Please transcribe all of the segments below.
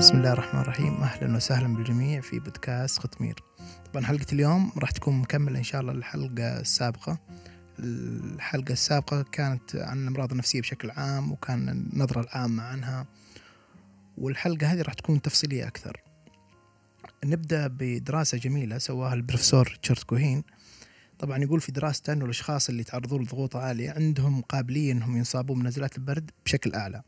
بسم الله الرحمن الرحيم. أهلا وسهلا بالجميع في بودكاست ختمير. طبعا حلقة اليوم راح تكون مكملة إن شاء الله للحلقة السابقة. الحلقة السابقة كانت عن الأمراض النفسية بشكل عام وكان النظرة العامة عنها. والحلقة هذه راح تكون تفصيلية أكثر. نبدأ بدراسة جميلة سواها البروفيسور ريتشارد كوهين. طبعا يقول في دراسته أنه الأشخاص اللي تعرضوا لضغوط عالية عندهم قابلية أنهم ينصابون بنزلات البرد بشكل أعلى.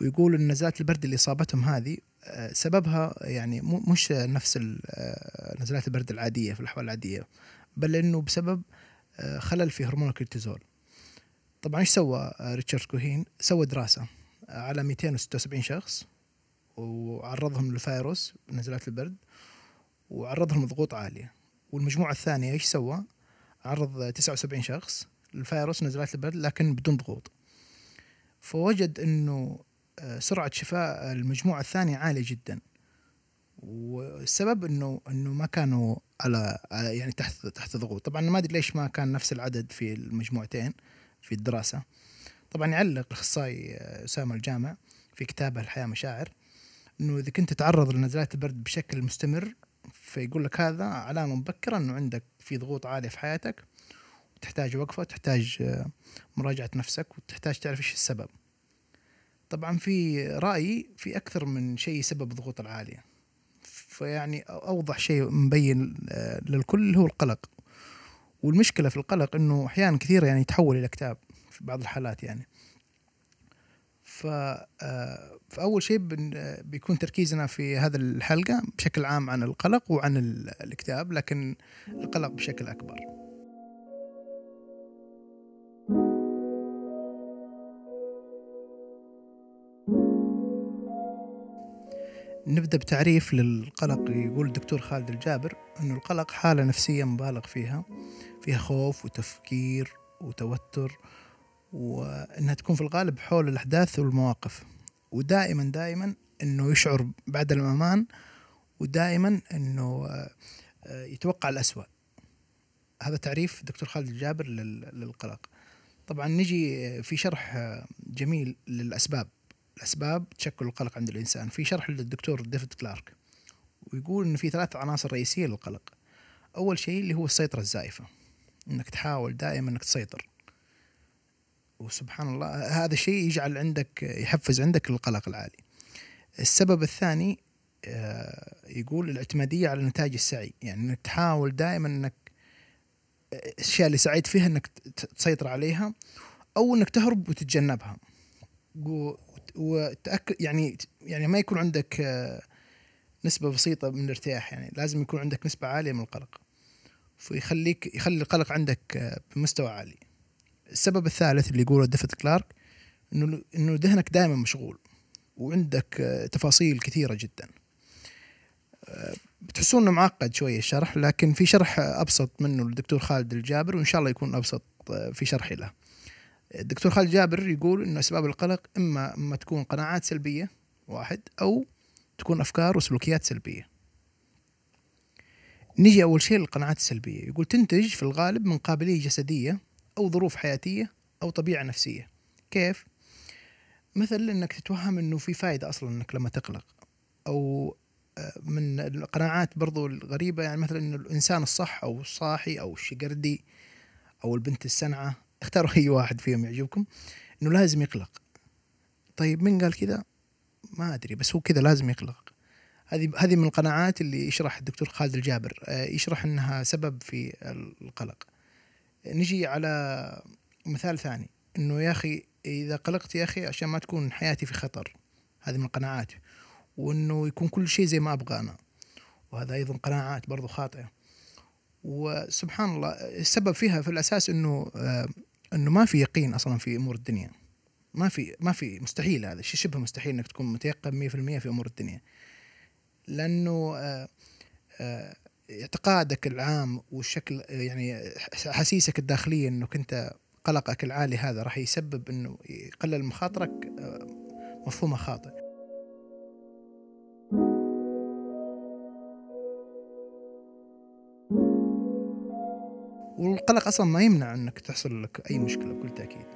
ويقول إن نزلات البرد اللي إصابتهم هذه آه، سببها يعني مش نفس آه، نزلات البرد العادية في الأحوال العادية بل إنه بسبب آه، خلل في هرمون الكورتيزول. طبعا إيش سوى ريتشارد كوهين؟ سوى دراسة على 276 شخص وعرضهم للفيروس نزلات البرد وعرضهم لضغوط عالية. والمجموعة الثانية إيش سوى؟ عرض 79 شخص للفيروس نزلات البرد لكن بدون ضغوط. فوجد إنه سرعة شفاء المجموعة الثانية عالية جدا. والسبب انه إنه ما كانوا على يعني تحت تحت ضغوط. طبعا ما أدري ليش ما كان نفس العدد في المجموعتين في الدراسة. طبعا يعلق الاخصائي أسامة الجامع في كتابه الحياة مشاعر إنه إذا كنت تتعرض لنزلات البرد بشكل مستمر فيقول لك هذا علامه مبكره إنه عندك في ضغوط عالية في حياتك وتحتاج وقفة وتحتاج مراجعة نفسك وتحتاج تعرف إيش السبب. طبعا في رأيي في أكثر من شيء سبب الضغوط العالية. فيعني أوضح شيء مبين آه، للكل هو القلق. والمشكلة في القلق أنه أحيانا كثيرة يعني يتحول إلى اكتئاب في بعض الحالات يعني. ف آه، فأول شيء بيكون تركيزنا في هذا الحلقة بشكل عام عن القلق وعن الاكتئاب لكن القلق بشكل أكبر. نبدأ بتعريف للقلق. يقول الدكتور خالد الجابر أنه القلق حالة نفسية مبالغ فيها فيها خوف وتفكير وتوتر وأنها تكون في الغالب حول الأحداث والمواقف. ودائما دائما أنه يشعر بعدم الأمان ودائما أنه آه، يتوقع الأسوأ. هذا تعريف دكتور خالد الجابر للقلق. طبعا نجي في شرح جميل للأسباب. الأسباب تشكل القلق عند الإنسان. في شرح للدكتور ديفيد كلارك ويقول إن في ثلاث عناصر رئيسية للقلق. أول شيء اللي هو السيطرة الزائفة إنك تحاول دائما إنك تسيطر. وسبحان الله هذا الشيء يجعل عندك يحفز عندك القلق العالي. السبب الثاني آه، يقول الاعتمادية على نتائج السعي. يعني إنك تحاول دائما إنك الأشياء اللي سعيت فيها إنك تسيطر عليها أو إنك تهرب وتتجنبها. وتاكد يعني يعني ما يكون عندك آه، نسبة بسيطة من الارتياح يعني لازم يكون عندك نسبة عالية من القلق. فيخليك يخلي القلق عندك آه، بمستوى عالي. السبب الثالث اللي يقوله ديفيد كلارك إنه إنه ذهنك دائما مشغول وعندك آه، تفاصيل كثيرة جدا. بتحسون إنه معقد شوية الشرح لكن في شرح أبسط منه الدكتور خالد الجابر وإن شاء الله يكون أبسط في شرحي له. الدكتور خالد جابر يقول إنه أسباب القلق إما اما تكون قناعات سلبية واحد أو تكون أفكار وسلوكيات سلبية. نجي أول شيء للقناعات السلبية، يقول تنتج في الغالب من قابلية جسدية أو ظروف حياتية أو طبيعة نفسية. كيف؟ مثل إنك تتوهم إنه في فائده أصلا إنك لما تقلق أو آه، من القناعات برضو الغريبة يعني مثلا إنه الإنسان الصح أو الصاحي أو الشقردي أو البنت السنعة اختاروا أي واحد فيهم يعجبكم إنه لازم يقلق. طيب من قال كذا؟ ما أدري بس هو كذا لازم يقلق. هذه هذه من القناعات اللي يشرح الدكتور خالد الجابر. آه، يشرح إنها سبب في القلق. نجي على مثال ثاني إنه يا أخي إذا قلقت يا أخي عشان ما تكون حياتي في خطر. هذه من قناعاتي وإنه يكون كل شيء زي ما أبغى أنا وهذا أيضا قناعات برضو خاطئة. وسبحان الله السبب فيها في الأساس إنه آه، إنه ما في يقين أصلا في أمور الدنيا. ما في ما في مستحيل هذا. الشيء شبه مستحيل إنك تكون متيقن 100% في أمور الدنيا. لأنه آه، آه، اعتقادك العام والشكل يعني احاسيسك الداخلية انك انت قلقك العالي هذا راح يسبب إنه يقلل مخاطرك مفهومه خاطئ. والقلق أصلا ما يمنع إنك تحصل لك أي مشكلة بكل تأكيد.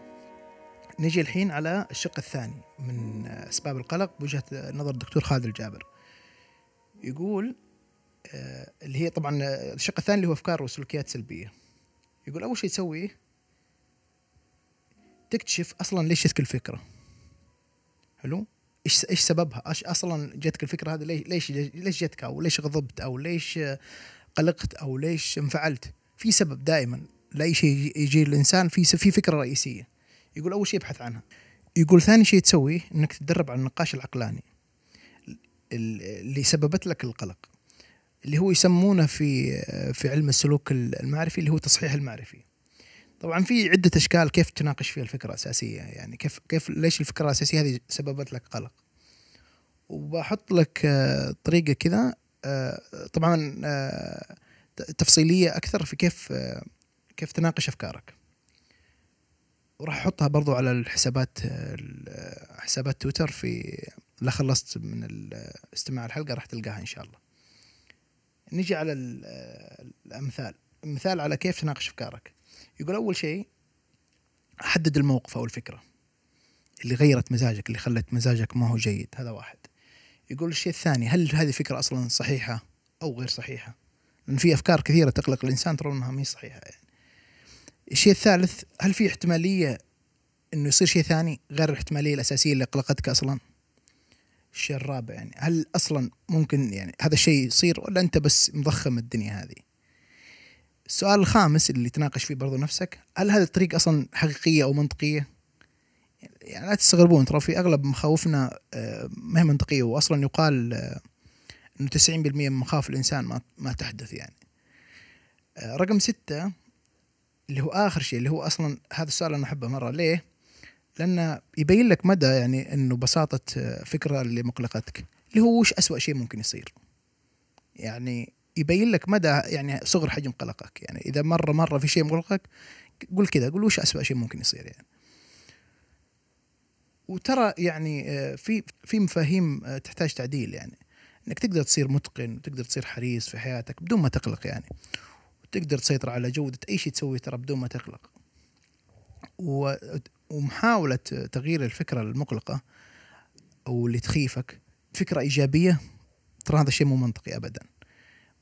نجي الحين على الشق الثاني من أسباب القلق بوجهة نظر الدكتور خالد الجابر. يقول آه، اللي هي طبعا الشق الثاني اللي هو أفكار وسلوكيات سلبيه يقول أول شيء تسويه تكتشف أصلا ليش جتك الفكرة حلو؟ إيش إيش سببها؟ إيش أصلا جتك الفكرة هذه ليش ليش ليش جتك أو ليش غضبت؟ أو ليش قلقت؟ أو ليش انفعلت؟ في سبب دائما لاي شيء يجي الانسان في في فكرة رئيسية. يقول أول شيء ابحث عنها. يقول ثاني شيء تسويه إنك تتدرب على النقاش العقلاني اللي سببت لك القلق اللي هو يسمونه في في علم السلوك المعرفي اللي هو تصحيح المعرفي. طبعا في عدة أشكال كيف تناقش فيها الفكرة الأساسية يعني كيف كيف ليش الفكرة الأساسية هذه سببت لك قلق. وبحط لك آه، طريقة كذا آه، طبعا آه، تفصيلية أكثر في كيف كيف تناقش أفكارك؟ وراح أحطها برضو على الحسابات حسابات تويتر في لا خلصت من استماع الحلقة راح تلقاها إن شاء الله. نجي على الأمثال. مثال على كيف تناقش أفكارك. يقول أول شيء حدد الموقف أو الفكرة اللي غيرت مزاجك اللي خلت مزاجك ما هو جيد. هذا واحد. يقول الشيء الثاني هل هذه الفكرة أصلا صحيحة أو غير صحيحة؟ لأن في أفكار كثيرة تقلق الإنسان ترى أنها ما صحيحة يعني. الشيء الثالث هل في احتمالية إنه يصير شيء ثاني غير الاحتمالية الأساسية اللي قلقتك أصلا؟ الشيء الرابع يعني هل أصلا ممكن يعني هذا الشيء يصير ولا أنت بس مضخم الدنيا هذه؟ السؤال الخامس اللي تناقش فيه برضو نفسك هل هذه الطريقة أصلا حقيقية أو منطقية؟ يعني لا تستغربون ترى في أغلب مخاوفنا آه، ما هي منطقية وأصلا يقال آه، 90% من مخاوف الإنسان ما, ما تحدث يعني. آه، رقم ستة اللي هو آخر شيء اللي هو أصلا هذا السؤال أنا أحبه مرة. ليه؟ لأنه يبين لك مدى يعني أنه بساطة فكرة اللي مقلقتك اللي هو وش أسوأ شيء ممكن يصير؟ يعني يبين لك مدى يعني صغر حجم قلقك. يعني إذا مره مرة في شيء مقلقك قول كذا قول وش اسوء شيء ممكن يصير يعني. وترى يعني آه، في في مفاهيم آه، تحتاج تعديل يعني. إنك تقدر تصير متقن وتقدر تصير حريص في حياتك بدون ما تقلق يعني. وتقدر تسيطر على جودة أي شيء تسويه ترى بدون ما تقلق. ومحاولة تغيير الفكرة المقلقة أو اللي تخيفك فكرة إيجابية ترى هذا الشيء مو منطقي أبدا.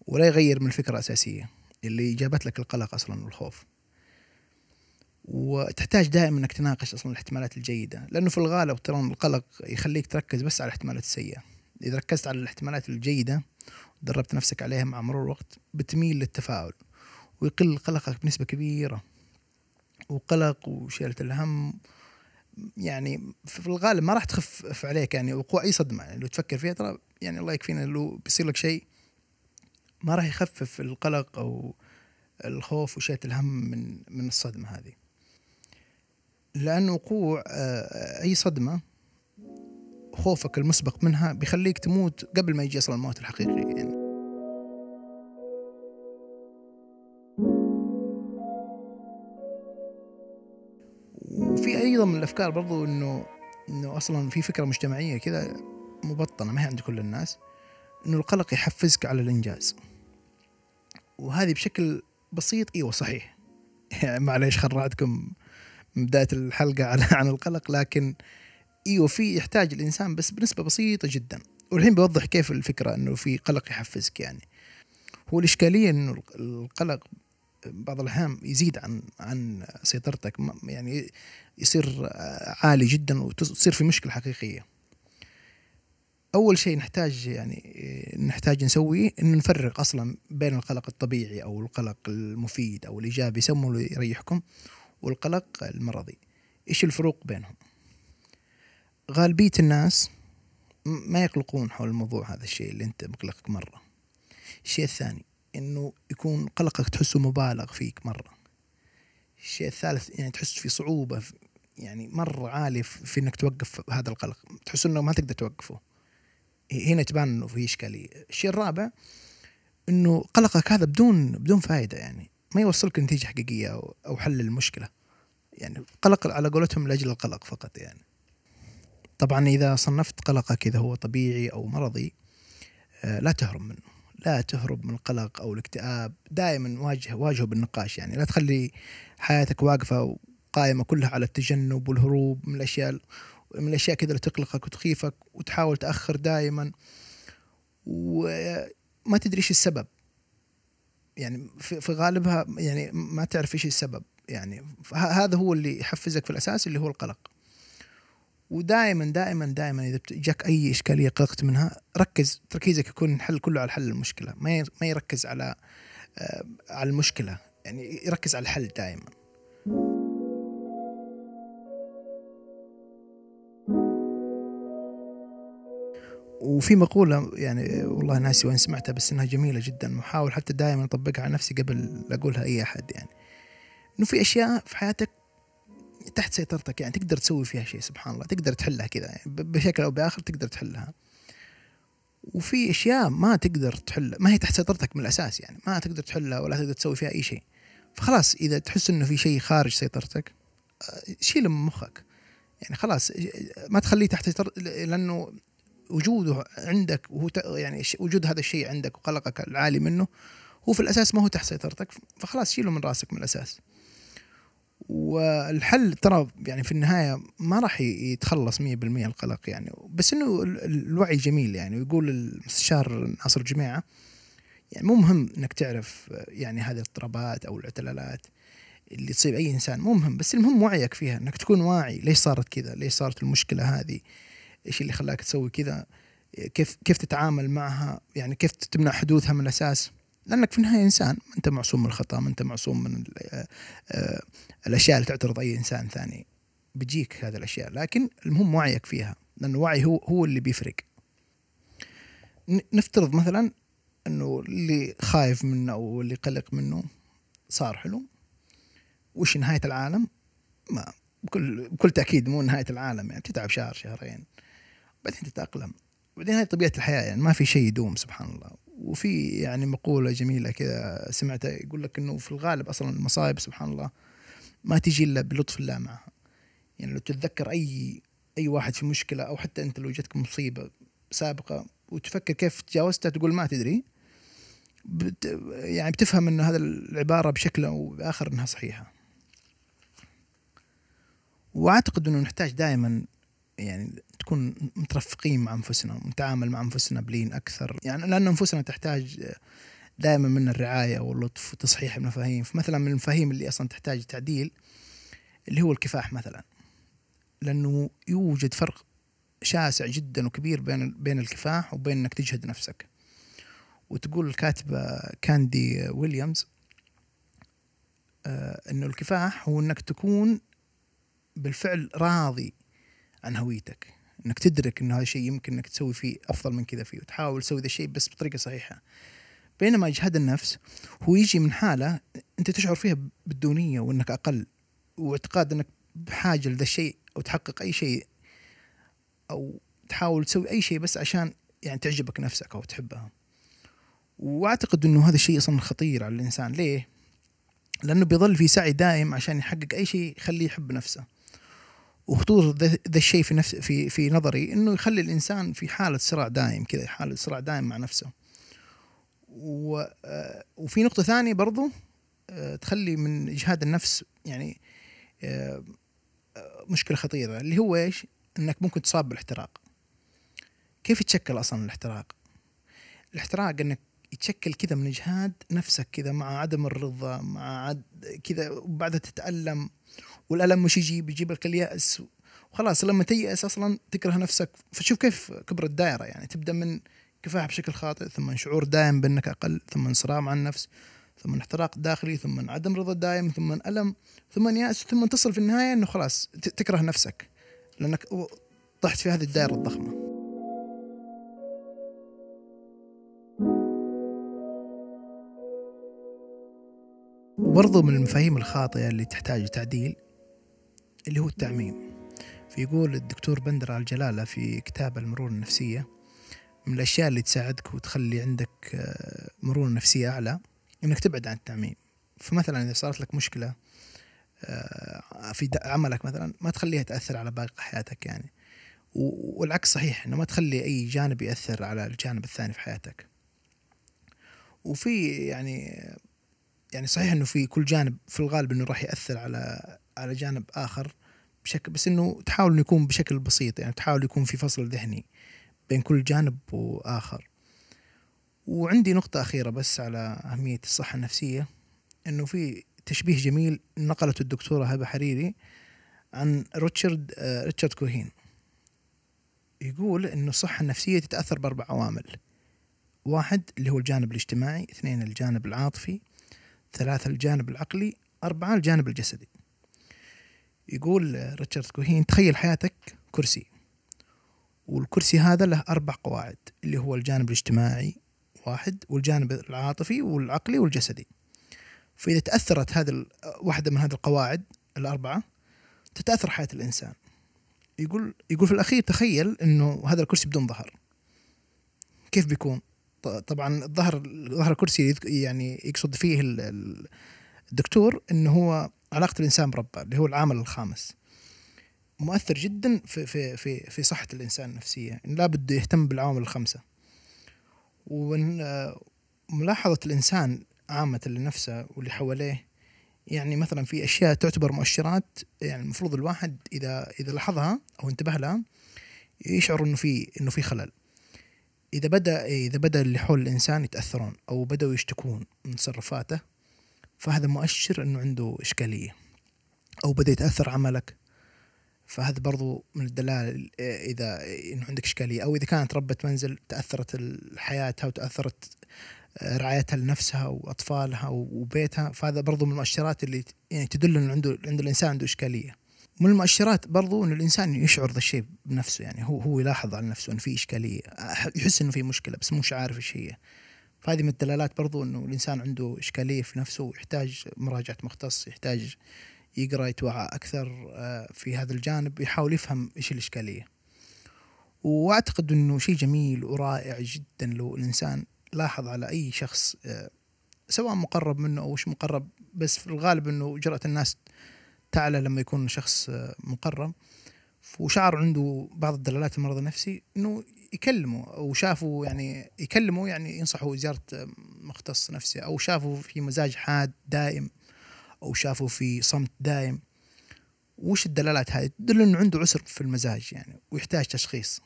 ولا يغير من الفكرة الأساسية اللي جابت لك القلق أصلا والخوف. وتحتاج دائما إنك تناقش أصلا الاحتمالات الجيدة لأنه في الغالب ترى القلق يخليك تركز بس على الاحتمالات السيئة. إذا ركزت على الاحتمالات الجيدة ودربت نفسك عليها مع مرور الوقت بتميل للتفاؤل ويقل قلقك بنسبة كبيرة. وقلق وشيلة الهم يعني في الغالب ما راح تخف عليك يعني وقوع أي صدمة يعني لو تفكر فيها ترى يعني الله يكفينا لو بيصير لك شيء ما راح يخفف القلق أو الخوف وشيء الهم من من الصدمة هذه. لأن وقوع آه، أي صدمة خوفك المسبق منها بيخليك تموت قبل ما يجي أصلا الموت الحقيقي يعني. وفي أيضا من الأفكار برضو إنه إنه أصلا في فكرة مجتمعية كذا مبطنة ما هي عند كل الناس إنه القلق يحفزك على الإنجاز. وهذه بشكل بسيط إيوه صحيح. يعني معليش خرعتكم بدايه الحلقة عن عن القلق لكن إيوه في يحتاج الإنسان بس بنسبة بسيطة جدا. والحين بوضح كيف الفكرة إنه في قلق يحفزك يعني. هو الإشكالية إنه القلق بعض الأحيان يزيد عن عن سيطرتك. يعني يصير عالي جدا وتصير في مشكلة حقيقية. أول شيء نحتاج يعني نحتاج نسويه إنه نفرق أصلا بين القلق الطبيعي أو القلق المفيد أو الإيجابي اللي يريحكم والقلق المرضي. إيش الفروق بينهم؟ غالبية الناس ما يقلقون حول الموضوع هذا الشيء اللي انت مقلقك مرة. الشيء الثاني إنه يكون قلقك تحسه مبالغ فيك مرة. الشيء الثالث يعني تحس في صعوبة يعني مرة عالية في إنك توقف هذا القلق. تحس إنه ما تقدر توقفه. هنا تبان إنه في إشكالية. الشيء الرابع إنه قلقك هذا بدون بدون فائده يعني. ما يوصلك نتيجة حقيقية أو حل المشكلة. يعني قلق على قولتهم لأجل القلق فقط يعني. طبعا إذا صنفت قلقك اذا هو طبيعي أو مرضي آه، لا تهرب منه. لا تهرب من القلق أو الاكتئاب. دائما واجه واجهه بالنقاش يعني. لا تخلي حياتك واقفة قائمه كلها على التجنب والهروب من الأشياء من الأشياء كذا اللي تقلقك وتخيفك وتحاول تأخر دائما. وما تدري إيش السبب. يعني في غالبها يعني ما تعرف إيش السبب يعني. هذا هو اللي يحفزك في الأساس اللي هو القلق. ودائما دائما دائما إذا جاك أي إشكالية قلقت منها ركز تركيزك يكون الحل كله على حل المشكلة. ما ما يركز على آه، على المشكلة. يعني يركز على الحل دائما. وفي مقولة يعني والله ناسي وين سمعتها بس إنها جميلة جدا محاول حتى دائما أطبقها على نفسي قبل أقولها أي أحد يعني. إنه في أشياء في حياتك تحت سيطرتك يعني تقدر تسوي فيها شيء سبحان الله. تقدر تحلها كذا يعني بشكل أو بآخر تقدر تحلها. وفي أشياء ما تقدر تحل ما هي تحت سيطرتك من الأساس يعني ما تقدر تحلها ولا تقدر تسوي فيها أي شيء. فخلاص إذا تحس إنه في شيء خارج سيطرتك آه، شيله من مخك. يعني خلاص ما تخليه تحت سيطرتك لأنه وجوده عندك وهو يعني وجود هذا الشيء عندك وقلقك العالي منه هو في الأساس ما هو تحت سيطرتك. فخلاص شيله من راسك من الأساس. والحل ترى يعني في النهاية ما راح يتخلص 100% القلق يعني. بس إنه الوعي جميل يعني. ويقول المستشار ناصر الجماعه يعني مو مهم إنك تعرف يعني هذه الاضطرابات أو الاعتلالات اللي تصيب أي إنسان مو مهم. بس المهم وعيك فيها إنك تكون واعي. ليش صارت كذا؟ ليش صارت المشكلة هذه؟ إيش اللي خلاك تسوي كذا؟ كيف كيف تتعامل معها؟ يعني كيف تمنع حدوثها من الأساس؟ لأنك في النهاية إنسان ما أنت معصوم من الخطأ ما أنت معصوم من آه، آه، الأشياء اللي تعترض أي إنسان ثاني. بتجيك هذه الأشياء لكن المهم وعيك فيها لأن الوعي هو هو اللي بيفرق. نفترض مثلا إنه اللي خايف منه أو اللي قلق منه صار حلو وش نهاية العالم؟ ما. بكل بكل تأكيد مو نهاية العالم يعني تتعب شهر شهرين. بعدين تتأقلم. بعدين هذه طبيعة الحياة يعني ما في شيء يدوم سبحان الله. وفي يعني مقولة جميلة كذا سمعتها يقول لك إنه في الغالب أصلا المصايب سبحان الله ما تجي إلا بلطف الله معها. يعني لو تتذكر أي أي واحد في مشكلة أو حتى أنت لو جتك مصيبة سابقة وتفكر كيف تجاوزتها تقول ما تدري. بت يعني بتفهم إنه هذا العبارة بشكل أو بآخر إنها صحيحة. وأعتقد إنه نحتاج دائما يعني تكون مترفقين مع أنفسنا ونتعامل مع أنفسنا بلين أكثر. يعني لأن أنفسنا تحتاج دائما من الرعاية واللطف وتصحيح المفاهيم. فمثلا من المفاهيم اللي أصلا تحتاج تعديل اللي هو الكفاح مثلا. لأنه يوجد فرق شاسع جدا وكبير بين بين الكفاح وبين إنك تجهد نفسك. وتقول الكاتبة كاندي ويليامز آه إنه الكفاح هو إنك تكون بالفعل راضي عن هويتك. إنك تدرك انه هذا الشيء يمكن إنك تسوي فيه أفضل من كذا فيه وتحاول تسوي ذا الشيء بس بطريقة صحيحة. بينما إجهاد النفس هو يجي من حالة أنت تشعر فيها بالدونية وإنك أقل واعتقاد إنك بحاجة لذا الشيء أو تحقق أي شيء أو تحاول تسوي أي شيء بس عشان يعني تعجبك نفسك أو تحبها. وأعتقد إنه هذا الشيء أصلا خطير على الإنسان. ليه؟ لأنه بيظل في سعي دائم عشان يحقق أي شيء يخليه يحب نفسه. وخطوره ذا الشيء في نفس في في نظري إنه يخلي الإنسان في حالة صراع دائم كذا حالة صراع دائم مع نفسه. و آه، وفي نقطة ثانية برضو آه، تخلي من إجهاد النفس يعني آه، مشكلة خطيرة اللي هو إيش؟ إنك ممكن تصاب بالاحتراق. كيف يتشكل أصلا الاحتراق؟ الاحتراق إنك يتشكل كذا من إجهاد نفسك كذا مع عدم الرضا مع عد كذا وبعدها تتألم والألم مش يجيب لك اليأس وخلاص. لما تيأس أصلا تكره نفسك. فشوف كيف كبر الدائرة يعني تبدأ من كفاح بشكل خاطئ ثم شعور دائم بأنك أقل ثم صراع مع النفس ثم احتراق داخلي ثم عدم رضا دائم ثم ألم ثم يأس ثم تصل في النهاية إنه خلاص تكره نفسك لأنك طحت في هذه الدائرة الضخمة. وبرضو من المفاهيم الخاطئة اللي تحتاج تعديل اللي هو التعميم فيقول الدكتور بندر الجلالة في كتاب المرونة النفسية من الأشياء اللي تساعدك وتخلي عندك آه، مرونة نفسية أعلى إنك تبعد عن التعميم فمثلا إذا صارت لك مشكلة آه، في عملك مثلا ما تخليها تأثر على باقي حياتك يعني. والعكس صحيح إنه ما تخلي أي جانب يأثر على الجانب الثاني في حياتك. وفي يعني يعني صحيح إنه في كل جانب في الغالب إنه راح يأثر على على جانب آخر بشكل بس إنه تحاول إنه يكون بشكل بسيط يعني تحاول يكون في فصل ذهني بين كل جانب وآخر. وعندي نقطة أخيرة بس على أهمية الصحة النفسية إنه في تشبيه جميل نقلته الدكتورة هبة حريري عن ريتشارد آه، ريتشارد كوهين. يقول إنه الصحة النفسية تتأثر بأربع عوامل. واحد اللي هو الجانب الاجتماعي اثنين الجانب العاطفي ثلاثة الجانب العقلي أربعة الجانب الجسدي. يقول ريتشارد كوهين تخيل حياتك كرسي. والكرسي هذا له أربع قواعد اللي هو الجانب الاجتماعي واحد والجانب العاطفي والعقلي والجسدي. فإذا تأثرت هذه واحدة من هذه القواعد الأربعة تتأثر حياة الإنسان. يقول يقول في الأخير تخيل إنه هذا الكرسي بدون ظهر. كيف بيكون؟ طبعا الظهر ظهر الكرسي يعني يقصد فيه الدكتور إنه هو علاقة الإنسان بربه اللي هو العامل الخامس. مؤثر جدا في في في في صحة الإنسان النفسيه لابد يهتم بالعوامل الخمسة. وملاحظه الإنسان عامة لنفسه واللي حواليه يعني مثلا في أشياء تعتبر مؤشرات يعني المفروض الواحد اذا إذا لاحظها أو انتبه لها يشعر إنه في إنه في خلل. إذا بدا إذا بدأ اللي حول الإنسان يتأثرون أو بدأوا يشتكون من تصرفاته فهذا مؤشر إنه عنده إشكالية. أو بدأ يتأثر عملك فهذا برضو من الدلائل إذا إنه عندك إشكالية. أو إذا كانت ربة منزل تأثرت حياتها وتأثرت رعايتها لنفسها وأطفالها وبيتها فهذا برضو من المؤشرات اللي يعني تدل إنه عنده عند الإنسان عنده إشكالية. من المؤشرات برضو إنه الإنسان يشعر ذا الشيء بنفسه يعني هو هو يلاحظ على نفسه إنه في إشكالية يحس إنه في مشكلة بس مش عارف إيش هي فهذه من الدلالات برضو إنه الإنسان عنده إشكالية في نفسه ويحتاج مراجعة مختص يحتاج يقرأ يتوعى أكثر آه، في هذا الجانب يحاول يفهم إيش الإشكالية. وأعتقد إنه شيء جميل ورائع جدا لو الإنسان لاحظ على أي شخص آه، سواء مقرب منه أو مش مقرب بس في الغالب إنه جرأة الناس تعلى لما يكون شخص آه، مقرب. وشعر عنده بعض الدلالات المرض النفسي إنه يكلموا أو شافوا يعني يكلموا يعني ينصحوا زياره مختص نفسي أو شافوا في مزاج حاد دائم أو شافوا في صمت دائم. وش الدلالات هذه؟ تدل إنه عنده عسر في المزاج يعني ويحتاج تشخيص.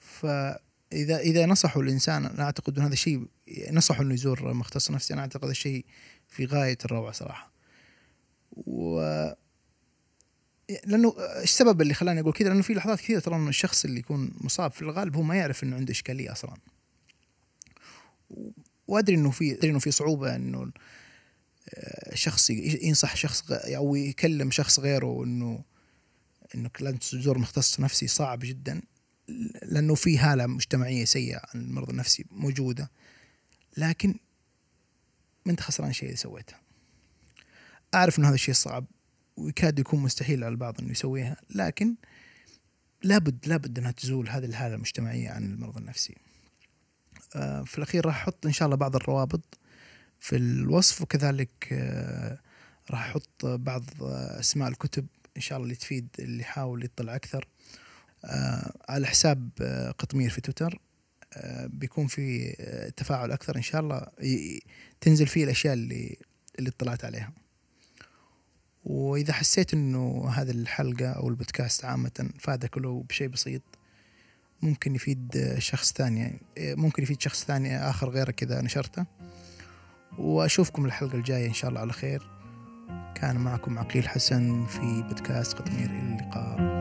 فإذا إذا نصحوا الإنسان أنا أعتقد ان هذا الشيء نصحوا إنه يزور مختص نفسي أنا أعتقد هذا الشيء في غاية الروعة صراحة. و لأنه السبب اللي خلاني أقول كذا؟ لأنه في لحظات كثيرة ترى انه الشخص اللي يكون مصاب في الغالب هو ما يعرف إنه عنده إشكالية أصلا. وأدري إنه في أدري إنه في صعوبة إنه شخص ينصح شخص أو يكلم شخص غيره إنه انك لازم تزور مختص نفسي صعب جدا. لأنه في هالة مجتمعية سيئة عن المرض النفسي موجودة. لكن ما أنت خسران شيء سويته أعرف إنه هذا الشيء صعب ويكاد يكون مستحيل على البعض إنه يسويها لكن لابد لابد إنها تزول هذه الحالة المجتمعية عن المرض النفسي. آه، في الأخير راح أحط إن شاء الله بعض الروابط في الوصف وكذلك آه، راح أحط بعض أسماء الكتب إن شاء الله اللي تفيد اللي يحاول يطلع أكثر آه، على حساب قطمير في تويتر بيكون في تفاعل أكثر إن شاء الله تنزل فيه الأشياء اللي اللي اطلعت عليها. وإذا حسيت إنه هذه الحلقة أو البودكاست عامة فادك ولو بشيء بسيط ممكن يفيد شخص ثاني ممكن يفيد شخص ثاني آخر غيرك إذا نشرته. وأشوفكم الحلقة الجاية إن شاء الله على خير. كان معكم عقيل حسن في بودكاست قطمير إلى اللقاء.